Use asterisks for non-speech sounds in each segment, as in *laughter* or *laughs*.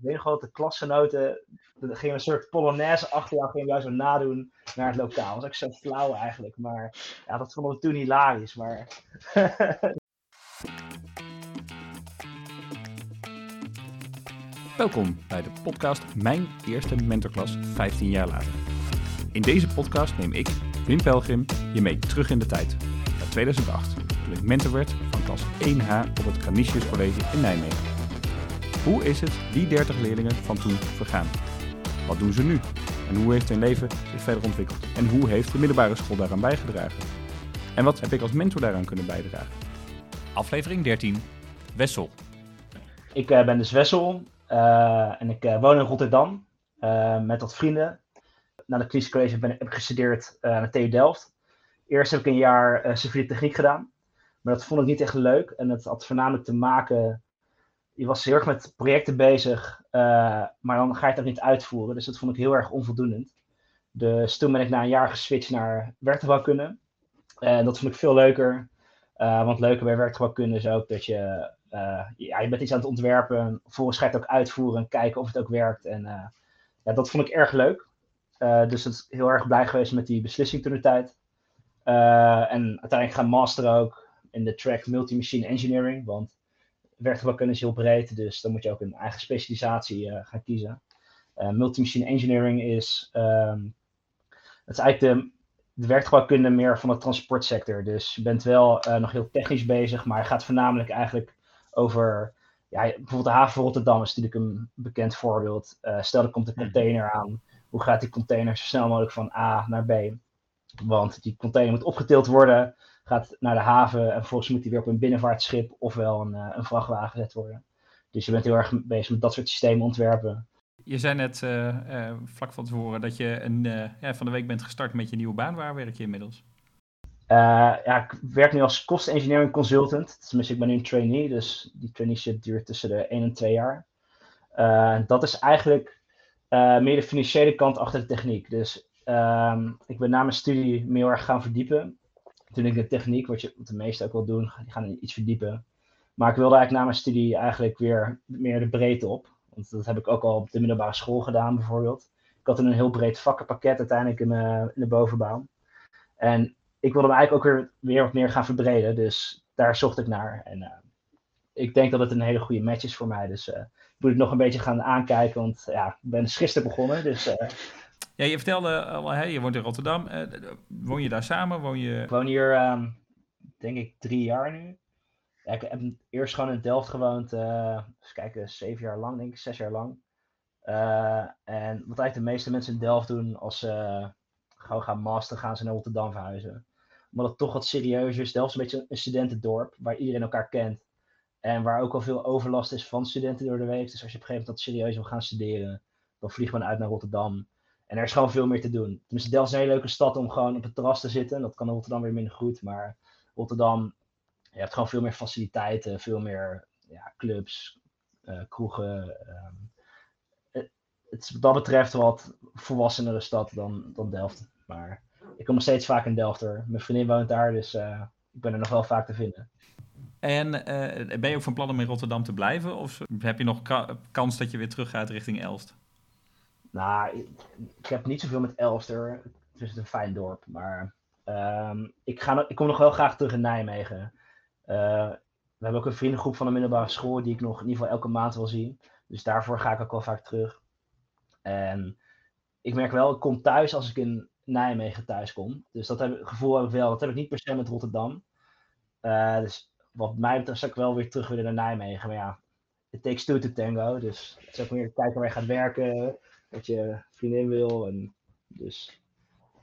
Weet nog wel dat de klasgenoten, een soort polonaise achter jou, gingen jou nadoen naar het lokaal. Dat was ook zo flauw eigenlijk, maar ja, dat vonden we toen hilarisch. Maar *laughs* Welkom bij de podcast Mijn Eerste Mentorklas 15 jaar later. In deze podcast neem ik, Wim Pelgrim, je mee terug in de tijd. Naar 2008, toen ik mentor werd van klas 1H op het Canisius College in Nijmegen. Hoe is het die 30 leerlingen van toen vergaan? Wat doen ze nu? En hoe heeft hun leven zich verder ontwikkeld? En hoe heeft de middelbare school daaraan bijgedragen? En wat heb ik als mentor daaraan kunnen bijdragen? Aflevering 13, Wessel. ik eh, ben dus Wessel eh, en ik eh, woon in Rotterdam eh, met wat vrienden. Na de Clinisch College ben, heb ik gestudeerd eh, aan de TU Delft. Eerst heb ik een jaar civiele techniek gedaan, maar dat vond ik niet echt leuk. En het had voornamelijk te maken, je was heel erg met projecten bezig, eh, maar dan ga je het ook niet uitvoeren. Dus dat vond ik heel erg onvoldoende. Dus toen ben ik na een jaar geswitcht naar werktuigbouwkunde. En dat vond ik veel leuker. Eh, want leuker bij werktuigbouwkunde is ook dat je eh, ja, je bent iets aan het ontwerpen, vervolgens ga je het ook uitvoeren en kijken of het ook werkt. En ja, dat vond ik erg leuk. Dus het is heel erg blij geweest met die beslissing toen de tijd. En uiteindelijk gaan masteren ook in de track Multi-Machine Engineering, want werktuigbouwkunde is heel breed, dus dan moet je ook een eigen specialisatie eh, gaan kiezen. Eh, Multi-Machine Engineering is, ehm, het is eigenlijk de, de meer van de transportsector. Dus je bent wel eh, nog heel technisch bezig, maar gaat voornamelijk eigenlijk over, ja, bijvoorbeeld de haven van Rotterdam is natuurlijk een bekend voorbeeld. Stel er komt een container aan, hoe gaat die container zo snel mogelijk van A naar B? Want die container moet opgetild worden, gaat naar de haven en vervolgens moet die weer op een binnenvaartschip ofwel een, eh, een vrachtwagen gezet worden. Dus je bent heel erg bezig met dat soort systemen ontwerpen. Je zei net eh, eh, vlak van tevoren dat je een, ja, van de week bent gestart met je nieuwe baan. Waar werk je inmiddels? Ja, ik werk nu als cost engineering consultant. Tenminste, ik ben nu een trainee, dus die traineeship duurt tussen de 1 en 2 jaar. Dat is eigenlijk meer de financiële kant achter de techniek. Dus ehm, ik ben na mijn studie me heel erg gaan verdiepen. Ik de techniek, wat, je, de meesten ook wel doen, die gaan iets verdiepen. Maar ik wilde eigenlijk na mijn studie eigenlijk weer meer de breedte op. Want dat heb ik ook al op de middelbare school gedaan, bijvoorbeeld. Ik had een heel breed vakkenpakket uiteindelijk in, mijn- in de bovenbouw. En ik wilde me eigenlijk ook weer, weer wat meer gaan verbreden. Dus daar zocht ik naar. En eh, ik denk dat het een hele goede match is voor mij. Dus eh, ik moet nog een beetje gaan aankijken. Want ja, ik ben gisteren begonnen. Dus eh, Ja, je vertelde al, hè, je woont in Rotterdam. Eh, woon je daar samen? Woon je... ik woon hier, ehm, denk ik, drie jaar nu. Ja, ik heb eerst gewoon in Delft gewoond. eh even kijken, zeven jaar lang, denk ik, zes jaar lang. Eh, en wat eigenlijk de meeste mensen in Delft doen als ze eh, gewoon gaan masteren, gaan ze naar Rotterdam verhuizen. Omdat het toch wat serieuzer is. Delft is een beetje een studentendorp waar iedereen elkaar kent. En waar ook al veel overlast is van studenten door de week. Dus als je op een gegeven moment dat serieus wil gaan studeren, dan vliegt men uit naar Rotterdam. En er is gewoon veel meer te doen. Tenminste, Delft is een hele leuke stad om gewoon op het terras te zitten. Dat kan Rotterdam weer minder goed. Maar Rotterdam, je hebt gewoon veel meer faciliteiten, veel meer ja, clubs, eh, kroegen. ehm. het, het is wat dat betreft wat volwassenere stad dan, dan Delft. Maar ik kom nog steeds vaak in Delft hoor. Mijn vriendin woont daar, dus eh, ik ben er nog wel vaak te vinden. En eh, ben je ook van plan om in Rotterdam te blijven? Of heb je nog ka- kans dat je weer terug gaat richting Elst? Nou, ik, heb niet zoveel met Elster. Het is een fijn dorp. Maar ehm, ik, ga, ik kom nog wel graag terug in Nijmegen. Eh, we hebben ook een vriendengroep van de middelbare school die ik nog in ieder geval elke maand wil zien. Dus daarvoor ga ik ook wel vaak terug. En ik merk wel, ik kom thuis als ik in Nijmegen thuis kom. Dus dat heb, gevoel heb ik wel. Dat heb ik niet per se met Rotterdam. Eh, dus wat mij betreft zou ik wel weer terug willen naar Nijmegen. Maar ja, it takes two to tango. Dus het is ook kijken waar je gaat werken wat je vriendin wil. En dus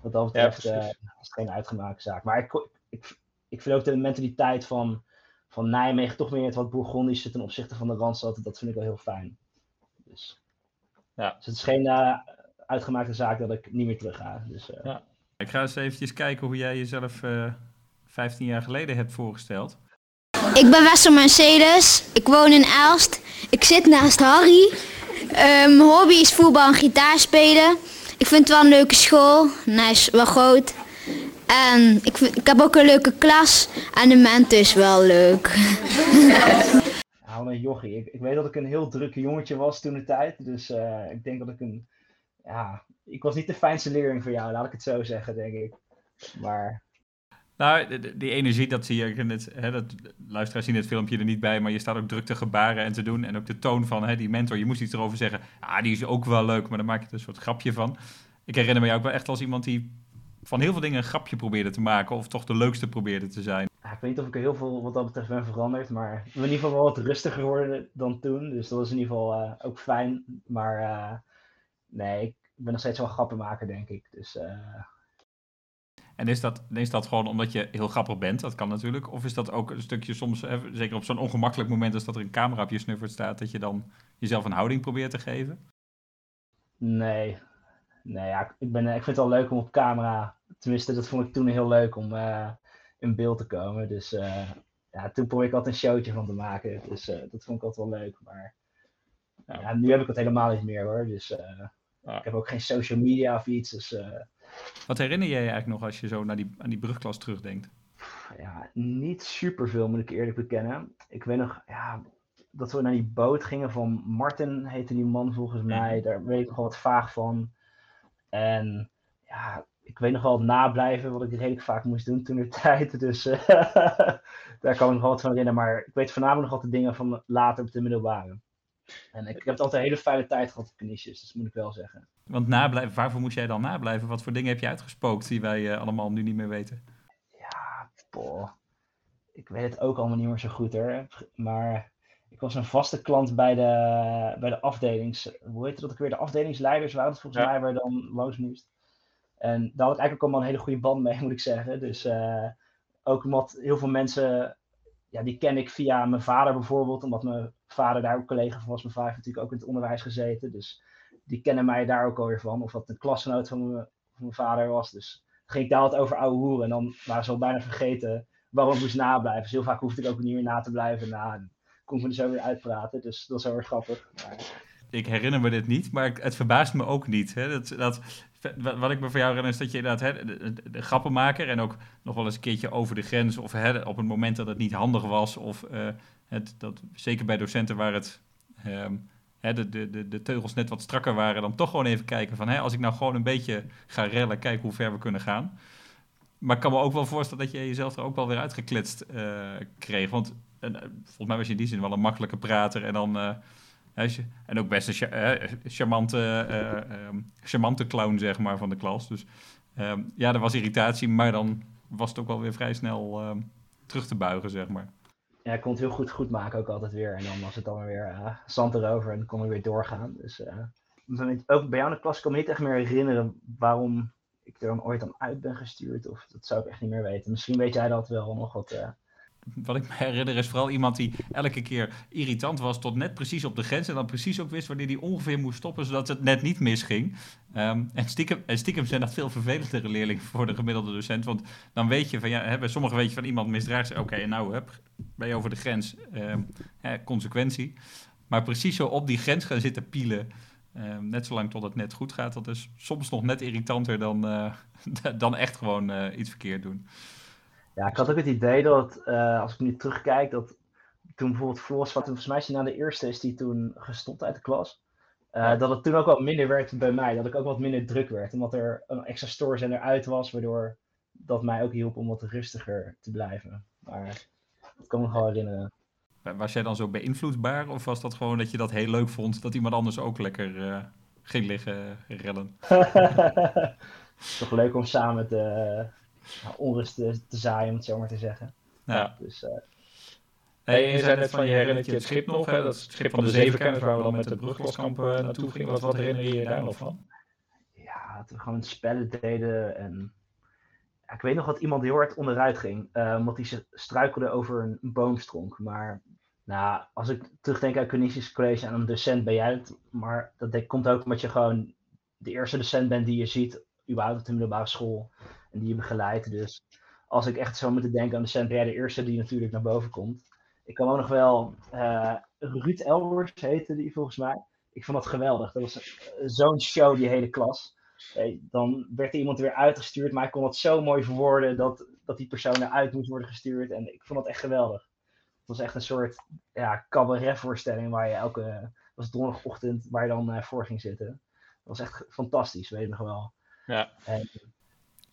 wat dat betreft Ja, eh, is het geen uitgemaakte zaak. Maar ik, ik, ik vind ook de mentaliteit van, van Nijmegen toch weer het wat Bourgondische ten opzichte van de Randstad. Dat vind ik wel heel fijn. Dus, Ja. dus het is geen eh, uitgemaakte zaak dat ik niet meer terug ga. Dus, eh, Ja. Ik ga eens eventjes kijken hoe jij jezelf eh 15 jaar geleden hebt voorgesteld. Ik ben Wessel Mercedes. Ik woon in Elst. Ik zit naast Harry. Mijn hobby is voetbal en gitaar spelen. Ik vind het wel een leuke school. Hij is wel groot. En ik, vind- ik heb ook een leuke klas. En de mentor is wel leuk. *laughs* wat een jochie. Ik, ik weet dat ik een heel drukke jongetje was toen de tijd. Dus eh, ik denk dat ik een, ja, ik was niet de fijnste leerling voor jou, laat ik het zo zeggen, denk ik. Maar nou, die energie, dat zie je. In het, hè, dat, luisteraars zien het filmpje er niet bij, maar je staat ook druk te gebaren en te doen. En ook de toon van hè, die mentor, je moest iets erover zeggen. Ah, die is ook wel leuk, maar dan maak je er een soort grapje van. Ik herinner me jou ook wel echt als iemand die van heel veel dingen een grapje probeerde te maken, of toch de leukste probeerde te zijn. Ik weet niet of ik heel veel wat dat betreft ben veranderd, maar in ieder geval wel wat rustiger geworden dan toen. Dus dat is in ieder geval uh, ook fijn. Maar uh, nee, ik ben nog steeds wel grappenmaker, denk ik. Dus... Uh, en is dat, is dat gewoon omdat je heel grappig bent? Dat kan natuurlijk. Of is dat ook een stukje soms, zeker op zo'n ongemakkelijk moment als dat er een camera op je snuffert staat, dat je dan jezelf een houding probeert te geven? Nee. Nee, ja, ik, ben, ik vind het wel leuk om op camera, tenminste dat vond ik toen heel leuk om uh, in beeld te komen. Dus uh, ja, toen probeer ik altijd een showtje van te maken. Dus uh, dat vond ik altijd wel leuk. Maar ja, nu heb ik het helemaal niet meer hoor. Dus ik heb ook geen social media of iets. Dus wat herinner jij je eigenlijk nog als je zo naar die, aan die brugklas terugdenkt? Ja, niet superveel moet ik eerlijk bekennen. Ik weet nog ja, dat we naar die boot gingen van Martin, heette die man volgens mhm. mij. Daar weet ik nog wel wat vaag van. En ja, ik weet nog wel het nablijven, wat ik redelijk vaak moest doen toen de *laughs* tijd. Dus uh, *laughs* daar kan ik nog wat van herinneren. Maar ik weet voornamelijk nog altijd dingen van later op de middelbare. En ik, ik heb altijd een hele fijne tijd gehad op Canisius, dat moet ik wel zeggen. Want nablijven, waarvoor moest jij dan nablijven? Wat voor dingen heb je uitgespookt die wij uh, allemaal nu niet meer weten? Ja, boh. Ik weet het ook allemaal niet meer zo goed hoor. Maar ik was een vaste klant bij de, bij de afdelings... Hoe heet het dat ik weer? De afdelingsleiders waren het volgens mij, waar dan langs moest. En daar had ik eigenlijk allemaal een hele goede band mee, *laughs* moet ik zeggen. Dus uh, ook omdat heel veel mensen ja, die ken ik via mijn vader bijvoorbeeld, omdat mijn vader daar ook collega van was. Mijn vader heeft natuurlijk ook in het onderwijs gezeten, dus die kennen mij daar ook alweer van. Of dat een klasgenoot van mijn, vader was. Dus ging ik daar altijd over ouwe hoeren en dan waren ze al bijna vergeten waarom ik moest nablijven. Dus heel vaak hoefde ik ook niet meer na te blijven. Nou, kon ik me er zo weer uitpraten, dus dat is wel weer grappig. Maar... Ik herinner me dit niet, maar het verbaast me ook niet. Hè? Dat, dat, wat ik me van jou herinner is dat je inderdaad hè, de, grappenmaker en ook nog wel eens een keertje over de grens of hè, op het moment dat het niet handig was of uh, het, dat, zeker bij docenten waar het um, hè, de, de, de, teugels net wat strakker waren, dan toch gewoon even kijken van hè, als ik nou gewoon een beetje ga rellen, kijk hoe ver we kunnen gaan. Maar ik kan me ook wel voorstellen dat je jezelf er ook wel weer uitgekletst uh, kreeg. Want uh, volgens mij was je in die zin wel een makkelijke prater en dan en ook best een charmante, eh, ehm, charmante clown, zeg maar, van de klas. Dus ehm, ja, er was irritatie, maar dan was het ook wel weer vrij snel ehm, terug te buigen, zeg maar. Ja, kon het heel goed goed maken ook altijd weer. En dan was het dan weer uh, zand erover en kon ik weer doorgaan. Dus uh, ook bij jou in de klas kan ik me niet echt meer herinneren waarom ik er dan ooit aan uit ben gestuurd. Of dat zou ik echt niet meer weten. Misschien weet jij dat wel nog wat wat ik me herinner is vooral iemand die elke keer irritant was tot net precies op de grens. En dan precies ook wist wanneer hij ongeveer moest stoppen, zodat het net niet misging. Um, en, stiekem, en stiekem zijn dat veel vervelendere leerlingen voor de gemiddelde docent. Want dan weet je van, ja, hè, sommigen weet je van iemand misdraagt. Oké, nou heb, ben je over de grens. Um, hè, consequentie. Maar precies zo op die grens gaan zitten pielen. Um, net zolang tot het net goed gaat. Dat is soms nog net irritanter dan, uh, *laughs* dan echt gewoon uh, iets verkeerd doen. Ja, ik had ook het idee dat, uh, als ik nu terugkijk, dat toen bijvoorbeeld Floris, wat volgens mij is na de eerste, is die toen gestopt uit de klas. Uh, dat het toen ook wat minder werd bij mij, dat ik ook wat minder druk werd. Omdat er een extra stoorzender uit was, waardoor dat mij ook hielp om wat rustiger te blijven. Maar dat kan me gewoon herinneren. Was jij dan zo beïnvloedbaar? Of was dat gewoon dat je dat heel leuk vond, dat iemand anders ook lekker uh, ging liggen rellen? *laughs* *laughs* Toch leuk om samen te, onrust te, te, zaaien, om het zo maar te zeggen. Ja. Dus, uh, hey, je zei net van je herinnert je het schip nog, hè? dat is het schip van de zevenkenners waar we dan met de brugloskamp uh, naartoe gingen. Wat, wat herinner je je daar nog van? Ja, dat we gewoon spellen deden en ja, ik weet nog dat iemand heel hard onderuit ging, uh, omdat hij struikelde over een boomstronk. Maar nou, als ik terugdenk aan Canisius College en een docent ben jij het, maar dat komt ook omdat je gewoon de eerste docent bent die je ziet, überhaupt op de middelbare school en die je begeleidt. Dus als ik echt zou moeten denken aan de Saint de eerste die natuurlijk naar boven komt. Ik kan ook nog wel uh, Ruud Elbers heette die volgens mij. Ik vond dat geweldig. Dat was zo'n show, die hele klas. dan werd er iemand weer uitgestuurd, maar ik kon het zo mooi verwoorden dat, dat die persoon eruit moest worden gestuurd. En ik vond dat echt geweldig. was echt een soort ja, cabaretvoorstelling waar je elke was donderdagochtend waar je dan uh, voor ging zitten. Dat was echt fantastisch, weet je nog wel. Ja. En,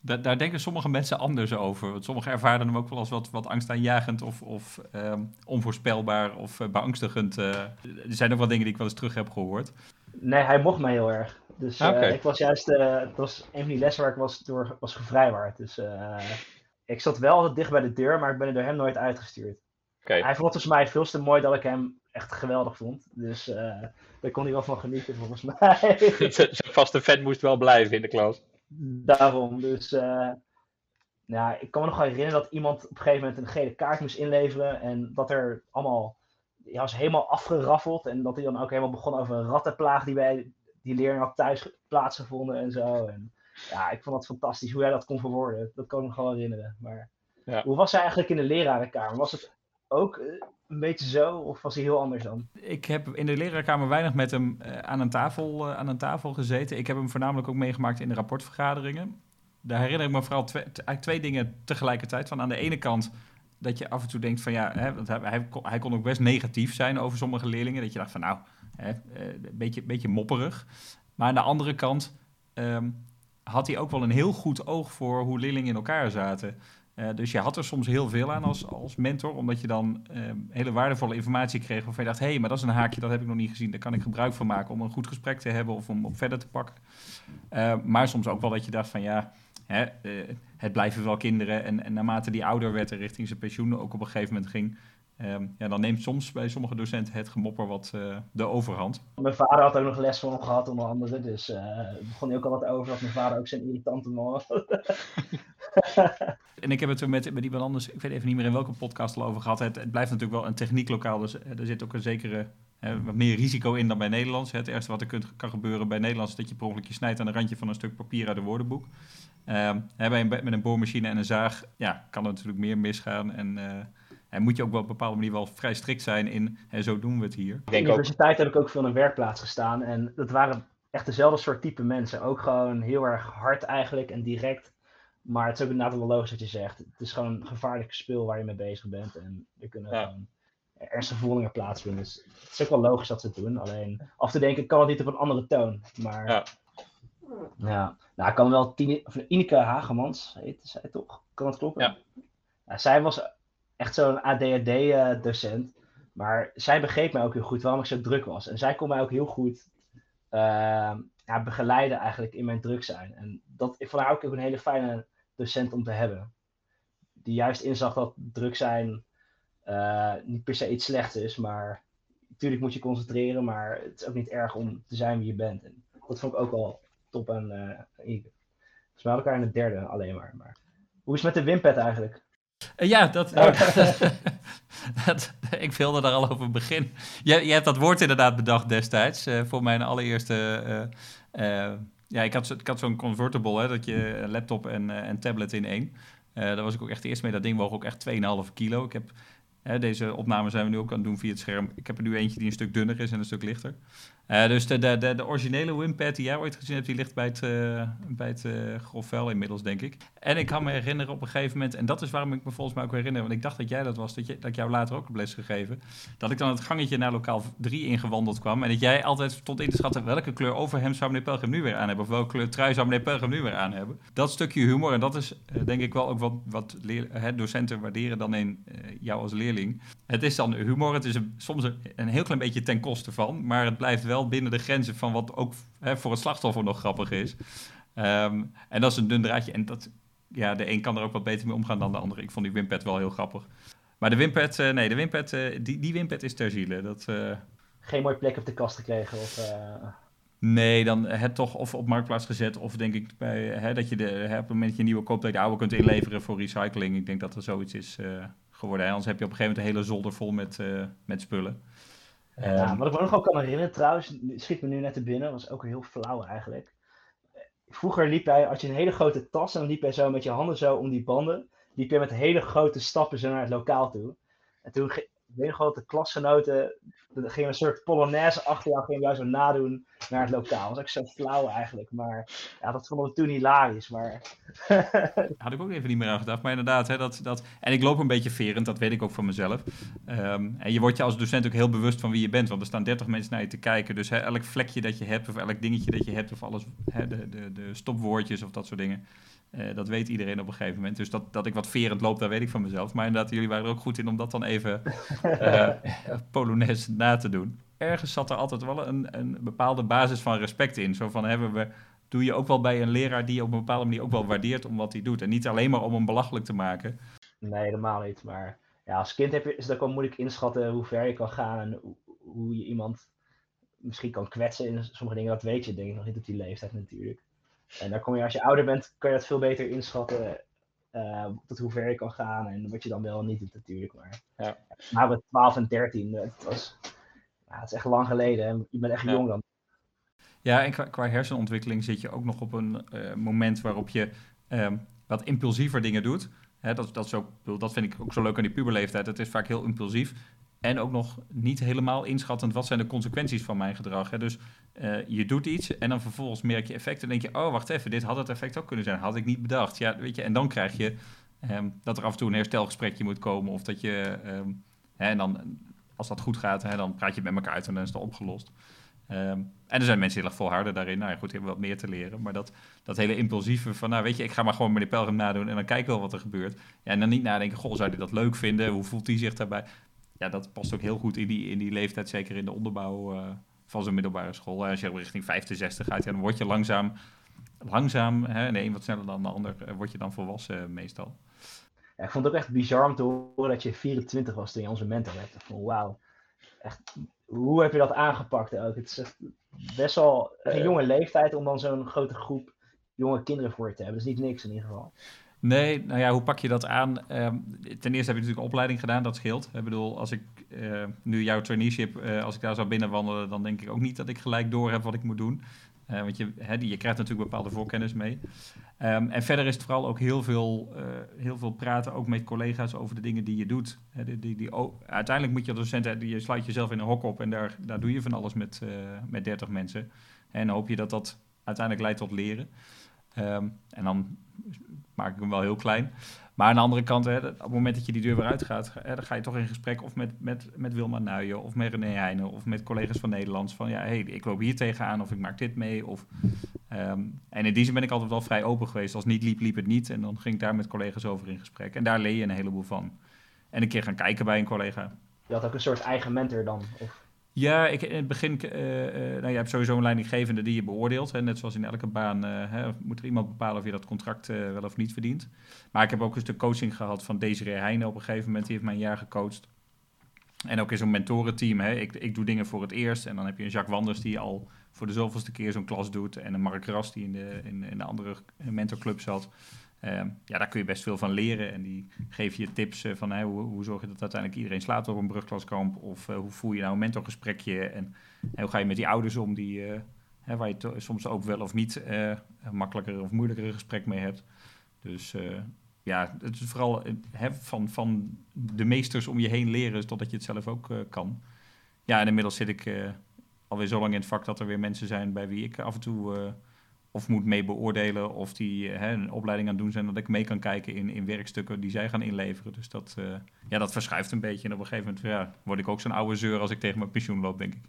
daar, daar, denken sommige mensen anders over. Want sommigen ervaren hem ook wel als wat, wat angstaanjagend of, of um, onvoorspelbaar of uh, beangstigend. Uh, er zijn ook wel dingen die ik wel eens terug heb gehoord. Nee, hij mocht mij heel erg. Dus uh, okay. ik was juist, het was een van die lessen waar ik was, door, was gevrijwaard. Dus ik zat wel altijd dicht bij de deur, maar ik ben er door hem nooit uitgestuurd. Okay. Hij vond het volgens mij veel te mooi dat ik hem echt geweldig vond. Dus daar kon hij wel van genieten volgens mij. *laughs* Zijn vaste fan moest wel blijven in de klas. Daarom, dus uh, ja, ik kan me nog wel herinneren dat iemand op een gegeven moment een gele kaart moest inleveren en dat er allemaal, hij was helemaal afgeraffeld en dat hij dan ook helemaal begon over een rattenplaag die bij die leerling had thuis plaatsgevonden en zo. En ja, ik vond dat fantastisch hoe hij dat kon verwoorden, dat kan ik me gewoon herinneren. Maar ja. hoe was hij eigenlijk in de lerarenkamer? Was het ook een beetje zo of was hij heel anders dan? Ik heb in de leraarkamer weinig met hem uh, aan, een tafel, uh, aan een tafel gezeten. Ik heb hem voornamelijk ook meegemaakt in de rapportvergaderingen. Daar herinner ik me vooral twee, eigenlijk twee dingen tegelijkertijd. Van aan de ene kant dat je af en toe denkt van ja, hè, hij, hij, kon, ook best negatief zijn over sommige leerlingen. Dat je dacht van nou, hè, een beetje, beetje mopperig. Maar aan de andere kant um, had hij ook wel een heel goed oog voor hoe leerlingen in elkaar zaten. Uh, dus je had er soms heel veel aan als, als mentor, omdat je dan uh, hele waardevolle informatie kreeg waarvan je dacht, hé, hey, maar dat is een haakje, dat heb ik nog niet gezien, daar kan ik gebruik van maken om een goed gesprek te hebben of om op verder te pakken. Uh, maar soms ook wel dat je dacht van, ja, hè, het blijven wel kinderen en, en naarmate die ouder werd en richting zijn pensioen ook op een gegeven moment ging, Um, ja, dan neemt soms bij sommige docenten het gemopper wat uh, de overhand. Mijn vader had ook nog les van hem gehad, onder andere. Dus uh, begon hij ook al wat over dat mijn vader ook zijn irritante man was. *laughs* en ik heb het er met, met iemand anders, ik weet even niet meer in welke podcast al over gehad. Het, het blijft natuurlijk wel een technieklokaal, dus er zit ook een zekere uh, wat meer risico in dan bij Nederlands. Het ergste wat er kunt, kan gebeuren bij Nederlands is dat je per ongeluk je snijdt aan een randje van een stuk papier uit een woordenboek. Um, bij een, met een boormachine en een zaag ja, kan er natuurlijk meer misgaan en... En moet je ook wel op een bepaalde manier wel vrij strikt zijn in, en zo doen we het hier. Op de universiteit heb ik ook veel in een werkplaats gestaan. En dat waren echt dezelfde soort type mensen. Ook gewoon heel erg hard eigenlijk en direct. Maar het is ook inderdaad wel logisch wat je zegt. Het is gewoon een gevaarlijk spul waar je mee bezig bent. En er kunnen ja. gewoon ernstige verwondingen plaatsvinden. Dus het is ook wel logisch dat ze het doen. Alleen af te denken kan het niet op een andere toon. Maar ja, ja. nou ik kan wel Tine, of Ineke Hagemans, heet zij toch? Kan dat kloppen? Ja. ja zij was echt zo'n ADHD-docent. Maar zij begreep mij ook heel goed waarom ik zo druk was. En zij kon mij ook heel goed ja, begeleiden eigenlijk in mijn druk zijn. En dat, ik vond haar ook een hele fijne docent om te hebben. Die juist inzag dat druk zijn uh, niet per se iets slechts is. Maar natuurlijk moet je concentreren, maar het is ook niet erg om te zijn wie je bent. En dat vond ik ook wel top aan uh. Dus we hadden elkaar in de derde alleen maar. maar. Hoe is het met de Wimpet eigenlijk? Uh, ja, dat, *laughs* dat, ik wilde daar al over begin. Je, je hebt dat woord inderdaad bedacht destijds uh, voor mijn allereerste. Uh, ja, ik had, ik had zo'n convertible, hè, dat je laptop en, en tablet in één. daar was ik ook echt de eerste mee. Dat ding woog ook echt 2,5 kilo. Ik heb, deze opname zijn we nu ook aan het doen via het scherm. Ik heb er nu eentje die een stuk dunner is en een stuk lichter. Uh, dus de, de, de, originele Wimpad die jij ooit gezien hebt, die ligt bij het, uh, bij het uh, grofvel inmiddels, denk ik. En ik kan me herinneren op een gegeven moment, en dat is waarom ik me volgens mij ook herinner, want ik dacht dat jij dat was, dat, je, dat ik jou later ook heb les gegeven, dat ik dan het gangetje naar lokaal 3 ingewandeld kwam en dat jij altijd stond in te schatten welke kleur overhemd zou meneer Pelgrim nu weer aan hebben, of welke kleur trui zou meneer Pelgrim nu weer aan hebben. Dat stukje humor, en dat is denk ik wel ook wat, wat leer, docenten waarderen dan in jou als leerling. Het is dan humor, het is een, soms een, heel klein beetje ten koste van, maar het blijft wel binnen de grenzen van wat ook hè, voor het slachtoffer nog grappig is. Um, en dat is een dun draadje. En dat, ja, de een kan er ook wat beter mee omgaan dan de andere. Ik vond die wimpet wel heel grappig. Maar de wimpet, uh, nee, de wimpet, uh, die, die wimpet is ter ziele. Dat, uh... Geen mooie plek op de kast gekregen? Of, Nee, dan het toch of op marktplaats gezet. Of denk ik bij, hè, dat je de, hè, op het moment dat je een nieuwe koopt, dat je de oude kunt inleveren voor recycling. Ik denk dat er zoiets is geworden. Hè. Anders heb je op een gegeven moment een hele zolder vol met, met spullen. Ja, um, wat ik me nog wel kan herinneren trouwens, schiet me nu net te binnen, was ook heel flauw eigenlijk. Vroeger liep hij, had je een hele grote tas en dan liep hij zo met je handen zo om die banden. Liep je met hele grote stappen zo naar het lokaal toe. En toen, weet nog wel dat de klasgenoten ging een soort polonaise achter jou, ging jou zo nadoen naar het lokaal. Dat was ook zo flauw eigenlijk, maar ja, dat vonden we toen hilarisch. Maar... *laughs* Had ik ook even niet meer aan gedacht, maar inderdaad, hè, dat, dat... En ik loop een beetje verend, dat weet ik ook van mezelf. Ehm, en je wordt je als docent ook heel bewust van wie je bent, want er staan 30 mensen naar je te kijken. Dus hè, elk vlekje dat je hebt, of elk dingetje dat je hebt, of alles, hè, de, de, de stopwoordjes of dat soort dingen uh, dat weet iedereen op een gegeven moment. Dus dat, dat ik wat verend loop, dat weet ik van mezelf. Maar inderdaad, jullie waren er ook goed in om dat dan even uh, *laughs* Polonaise te doen. Ergens zat er altijd wel een, een bepaalde basis van respect in. Zo van, hebben we, doe je ook wel bij een leraar die je op een bepaalde manier ook wel waardeert om wat hij doet. En niet alleen maar om hem belachelijk te maken. Nee, helemaal niet. Maar ja, als kind heb je, is het wel moeilijk inschatten hoe ver je kan gaan en hoe, je iemand misschien kan kwetsen in sommige dingen. Dat weet je denk ik nog niet op die leeftijd natuurlijk. En dan kom je, als je ouder bent, kan je dat veel beter inschatten. Uh, tot hoe ver je kan gaan en wat je dan wel en niet doet natuurlijk. Maar ja. met 12 en 13, het, was, ja, het is echt lang geleden. En je bent echt jong dan. Ja, en qua, qua, hersenontwikkeling zit je ook nog op een uh, moment waarop je um, wat impulsiever dingen doet. Hè, dat, dat, is ook, dat vind ik ook zo leuk aan die puberleeftijd. Het is vaak heel impulsief. En ook nog niet helemaal inschattend wat zijn de consequenties van mijn gedrag. Hè. Dus uh, je doet iets en dan vervolgens merk je effect en denk je, oh wacht even, dit had het effect ook kunnen zijn, had ik niet bedacht. Ja, weet je, en dan krijg je um, dat er af en toe een herstelgesprekje moet komen of dat je, um, hè, en dan als dat goed gaat, hè, dan praat je met elkaar uit en dan is het opgelost. Um, en er zijn mensen heel erg volharden daarin. Nou ja, goed, hebben wat meer te leren. Maar dat, dat hele impulsieve van, nou weet je, ik ga maar gewoon meneer Pelgrim nadoen en dan kijken wel wat er gebeurt. Ja, en dan niet nadenken, goh, zou hij dat leuk vinden? Hoe voelt hij zich daarbij? Ja, dat past ook heel goed in die, in die leeftijd, zeker in de onderbouw. Uh, van zijn middelbare school. Als je richting 65 gaat, ja, dan word je langzaam, langzaam, hè, de een wat sneller dan de ander, eh, word je dan volwassen eh, meestal. Ja, ik vond het ook echt bizar om te horen dat je 24 was toen je onze mentor werd. Van wauw, echt, hoe heb je dat aangepakt ook? Het is echt best wel een jonge leeftijd om dan zo'n grote groep jonge kinderen voor je te hebben. Dat is niet niks in ieder geval. Nee, nou ja, hoe pak je dat aan? Um, ten eerste heb je natuurlijk een opleiding gedaan, dat scheelt. Ik bedoel, als ik uh, nu jouw traineeship, uh, als ik daar zou binnenwandelen, dan denk ik ook niet dat ik gelijk door heb wat ik moet doen. Uh, want je, je krijgt natuurlijk bepaalde voorkennis mee. Um, en verder is het vooral ook heel veel, heel veel praten, ook met collega's over de dingen die je doet. Die, die, die, uiteindelijk moet je als docent, je sluit jezelf in een hok op en daar, daar doe je van alles met, met 30 mensen. En hoop je dat dat uiteindelijk leidt tot leren. Um, en dan maak ik hem wel heel klein. Maar aan de andere kant, hè, op het moment dat je die deur weer uitgaat, hè, dan ga je toch in gesprek of met, met, met Wilma Nuijen of met René Heijnen of met collega's van Nederlands. Van ja, hey, ik loop hier tegenaan of ik maak dit mee. Of, um, en in die zin ben ik altijd wel vrij open geweest. Als niet liep, liep het niet. En dan ging ik daar met collega's over in gesprek. En daar leer je een heleboel van. En een keer gaan kijken bij een collega. Je had ook een soort eigen mentor dan? Of? Ja, ik, in het begin, uh, nou, je hebt sowieso een leidinggevende die je beoordeelt. Hè, net zoals in elke baan uh, hè, moet er iemand bepalen of je dat contract wel of niet verdient. Maar ik heb ook eens de coaching gehad van Desiree Heijnen op een gegeven moment. Die heeft mij een jaar gecoacht. En ook in zo'n mentorenteam. Hè. Ik, ik doe dingen voor het eerst. En dan heb je een Jacques Wanders die al voor de zoveelste keer zo'n klas doet. En een Mark Ras die in de, in, in de andere mentorclub zat. Ehm, ja, daar kun je best veel van leren. En die geven je tips uh, van hoe, hoe, zorg je dat uiteindelijk iedereen slaapt op een brugklaskamp. Of uh, hoe voer je nou een mentorgesprekje. En, hoe ga je met die ouders om die, uh, hè, waar je soms ook wel of niet een makkelijker of moeilijker gesprek mee hebt. Dus ja, het is vooral hè, van, van de meesters om je heen leren totdat je het zelf ook kan. Ja, en inmiddels zit ik alweer zo lang in het vak dat er weer mensen zijn bij wie ik af en toe of moet mee beoordelen of die hè, een opleiding aan het doen zijn, dat ik mee kan kijken in, in werkstukken die zij gaan inleveren. Dus dat, uh, ja, dat verschuift een beetje. En op een gegeven moment ja, word ik ook zo'n oude zeur als ik tegen mijn pensioen loop, denk ik.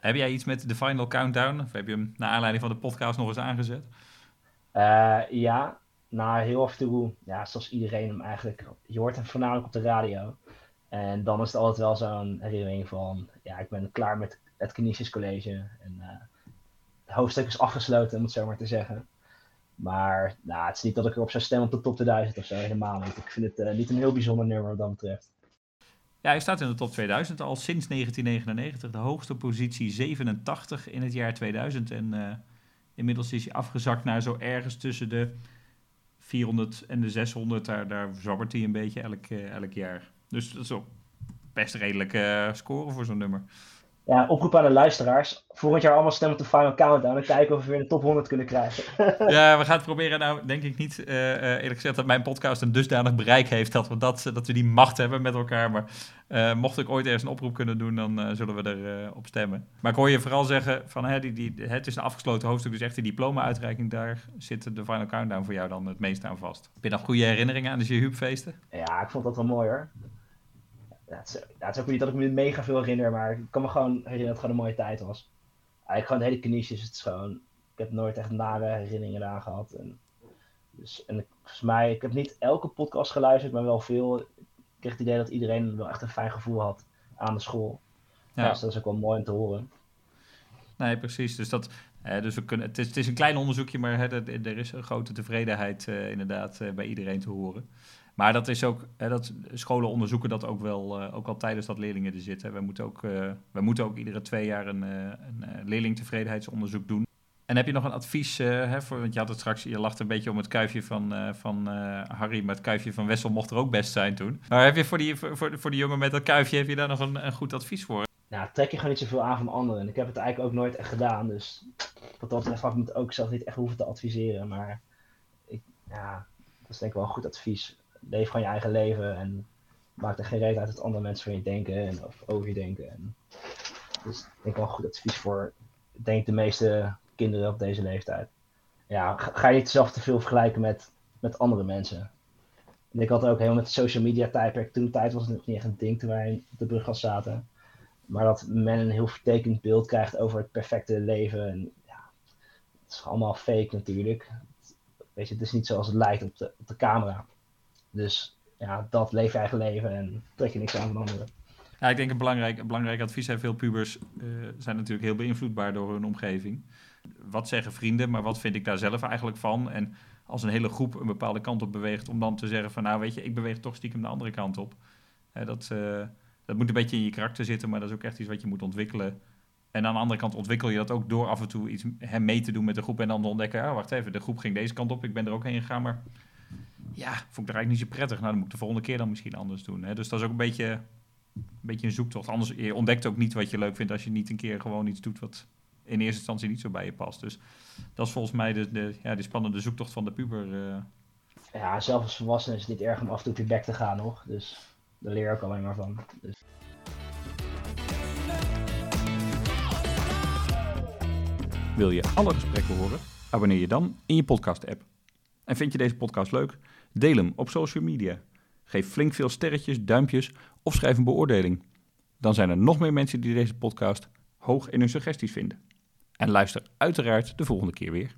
Heb jij iets met de Final Countdown? Of heb je hem naar aanleiding van de podcast nog eens aangezet? Uh, ja, nou heel af en toe, ja, zoals iedereen hem eigenlijk, je hoort hem voornamelijk op de radio. En dan is het altijd wel zo'n herinnering van, ja, ik ben klaar met het Canisius College. En uh, het hoofdstuk is afgesloten, om het zo maar te zeggen. Maar nou, het is niet dat ik erop zou stemmen op de top 2000 of zo, helemaal niet. Ik vind het uh, niet een heel bijzonder nummer wat dat betreft. Ja, hij staat in de top 2000 al sinds 1999. De hoogste positie 87 in het jaar 2000. En uh, inmiddels is hij afgezakt naar zo ergens tussen de 400 en de 600. Daar, daar zwabbert hij een beetje elk, elk jaar. Dus dat is ook best redelijke uh, score voor zo'n nummer. ja, oproep aan de luisteraars. Volgend jaar allemaal stemmen op de Final Countdown. En kijken of we weer de top 100 kunnen krijgen. *laughs* ja, we gaan het proberen. Nou, denk ik niet, uh, eerlijk gezegd, dat mijn podcast een dusdanig bereik heeft dat we, dat, dat we die macht hebben met elkaar. Maar uh, mocht ik ooit ergens een oproep kunnen doen, dan uh, zullen we erop op stemmen. Maar ik hoor je vooral zeggen van hè, die, die, het is een afgesloten hoofdstuk, dus echt die diploma-uitreiking, daar zit de Final Countdown voor jou dan het meest aan vast. Heb je nog goede herinneringen aan de Jehup-feesten? Ja, ik vond dat wel mooi hoor. Ja, het, is, het is ook niet dat ik me mega veel herinner, maar ik kan me gewoon herinneren dat het gewoon een mooie tijd was. Eigenlijk gewoon de hele kniesjes, het is gewoon, ik heb nooit echt nare herinneringen eraan gehad. En, dus, en volgens mij, ik heb niet elke podcast geluisterd, maar wel veel. Ik kreeg het idee dat iedereen wel echt een fijn gevoel had aan de school. Ja. Dus dat is ook wel mooi om te horen. Nee, precies. Dus, dat, dus we kunnen, het, is, het is een klein onderzoekje, maar hè, er is een grote tevredenheid uh, inderdaad uh, bij iedereen te horen. Maar dat is ook, hè, dat, scholen onderzoeken dat ook wel, uh, ook al tijdens dat leerlingen er zitten. We moeten ook, uh, we moeten ook iedere twee jaar een, uh, een leerlingtevredenheidsonderzoek doen. En heb je nog een advies, hè, voor, want je had het straks, je lacht een beetje om het kuifje van, van Harry, maar het kuifje van Wessel mocht er ook best zijn toen. Maar heb je voor die, voor, voor die jongen met dat kuifje, heb je daar nog een, een goed advies voor? Nou, trek je gewoon niet zoveel aan van anderen. Ik heb het eigenlijk ook nooit echt gedaan, dus wat dat betreft ik ook zelf niet echt hoeven te adviseren. Maar ik, ja, dat is denk ik wel een goed advies leef gewoon je eigen leven en maak er geen reden uit dat andere mensen van je denken en of over je denken. En, dus ik denk wel goed advies voor, denk de meeste kinderen op deze leeftijd. Ja, ga je niet zelf te veel vergelijken met, met andere mensen. En ik had ook helemaal met social media tijdperk, toen tijd was het nog niet echt een ding toen wij op de brug zaten. Maar dat men een heel vertekend beeld krijgt over het perfecte leven. En ja, het is allemaal fake natuurlijk. Weet je, het is niet zoals het lijkt op de, op de camera. Dus ja, dat leef je eigen leven en trek je niks aan van anderen. Ja, ik denk een belangrijk, een belangrijk advies. Hè. Veel pubers uh, zijn natuurlijk heel beïnvloedbaar door hun omgeving. Wat zeggen vrienden, maar wat vind ik daar zelf eigenlijk van? En als een hele groep een bepaalde kant op beweegt, om dan te zeggen van nou weet je, ik beweeg toch stiekem de andere kant op. Dat, uh, dat moet een beetje in je karakter zitten, maar dat is ook echt iets wat je moet ontwikkelen. En aan de andere kant ontwikkel je dat ook door af en toe iets mee te doen met de groep en dan te ontdekken, ah, wacht even, de groep ging deze kant op, ik ben er ook heen gegaan, maar ja, vond ik er eigenlijk niet zo prettig. Nou, dan moet ik de volgende keer dan misschien anders doen. Hè? Dus dat is ook een beetje, een beetje een zoektocht. Anders, je ontdekt ook niet wat je leuk vindt als je niet een keer gewoon iets doet wat in eerste instantie niet zo bij je past. Dus dat is volgens mij de, de, ja, de spannende zoektocht van de puber. Uh. Ja, zelf als volwassene is het niet erg om af en toe op je bek te gaan nog. Dus daar leer ik alleen maar van. Dus. Wil je alle gesprekken horen? Abonneer je dan in je podcast-app. En vind je deze podcast leuk? Deel hem op social media. Geef flink veel sterretjes, duimpjes of schrijf een beoordeling. Dan zijn er nog meer mensen die deze podcast hoog in hun suggesties vinden. En luister uiteraard de volgende keer weer.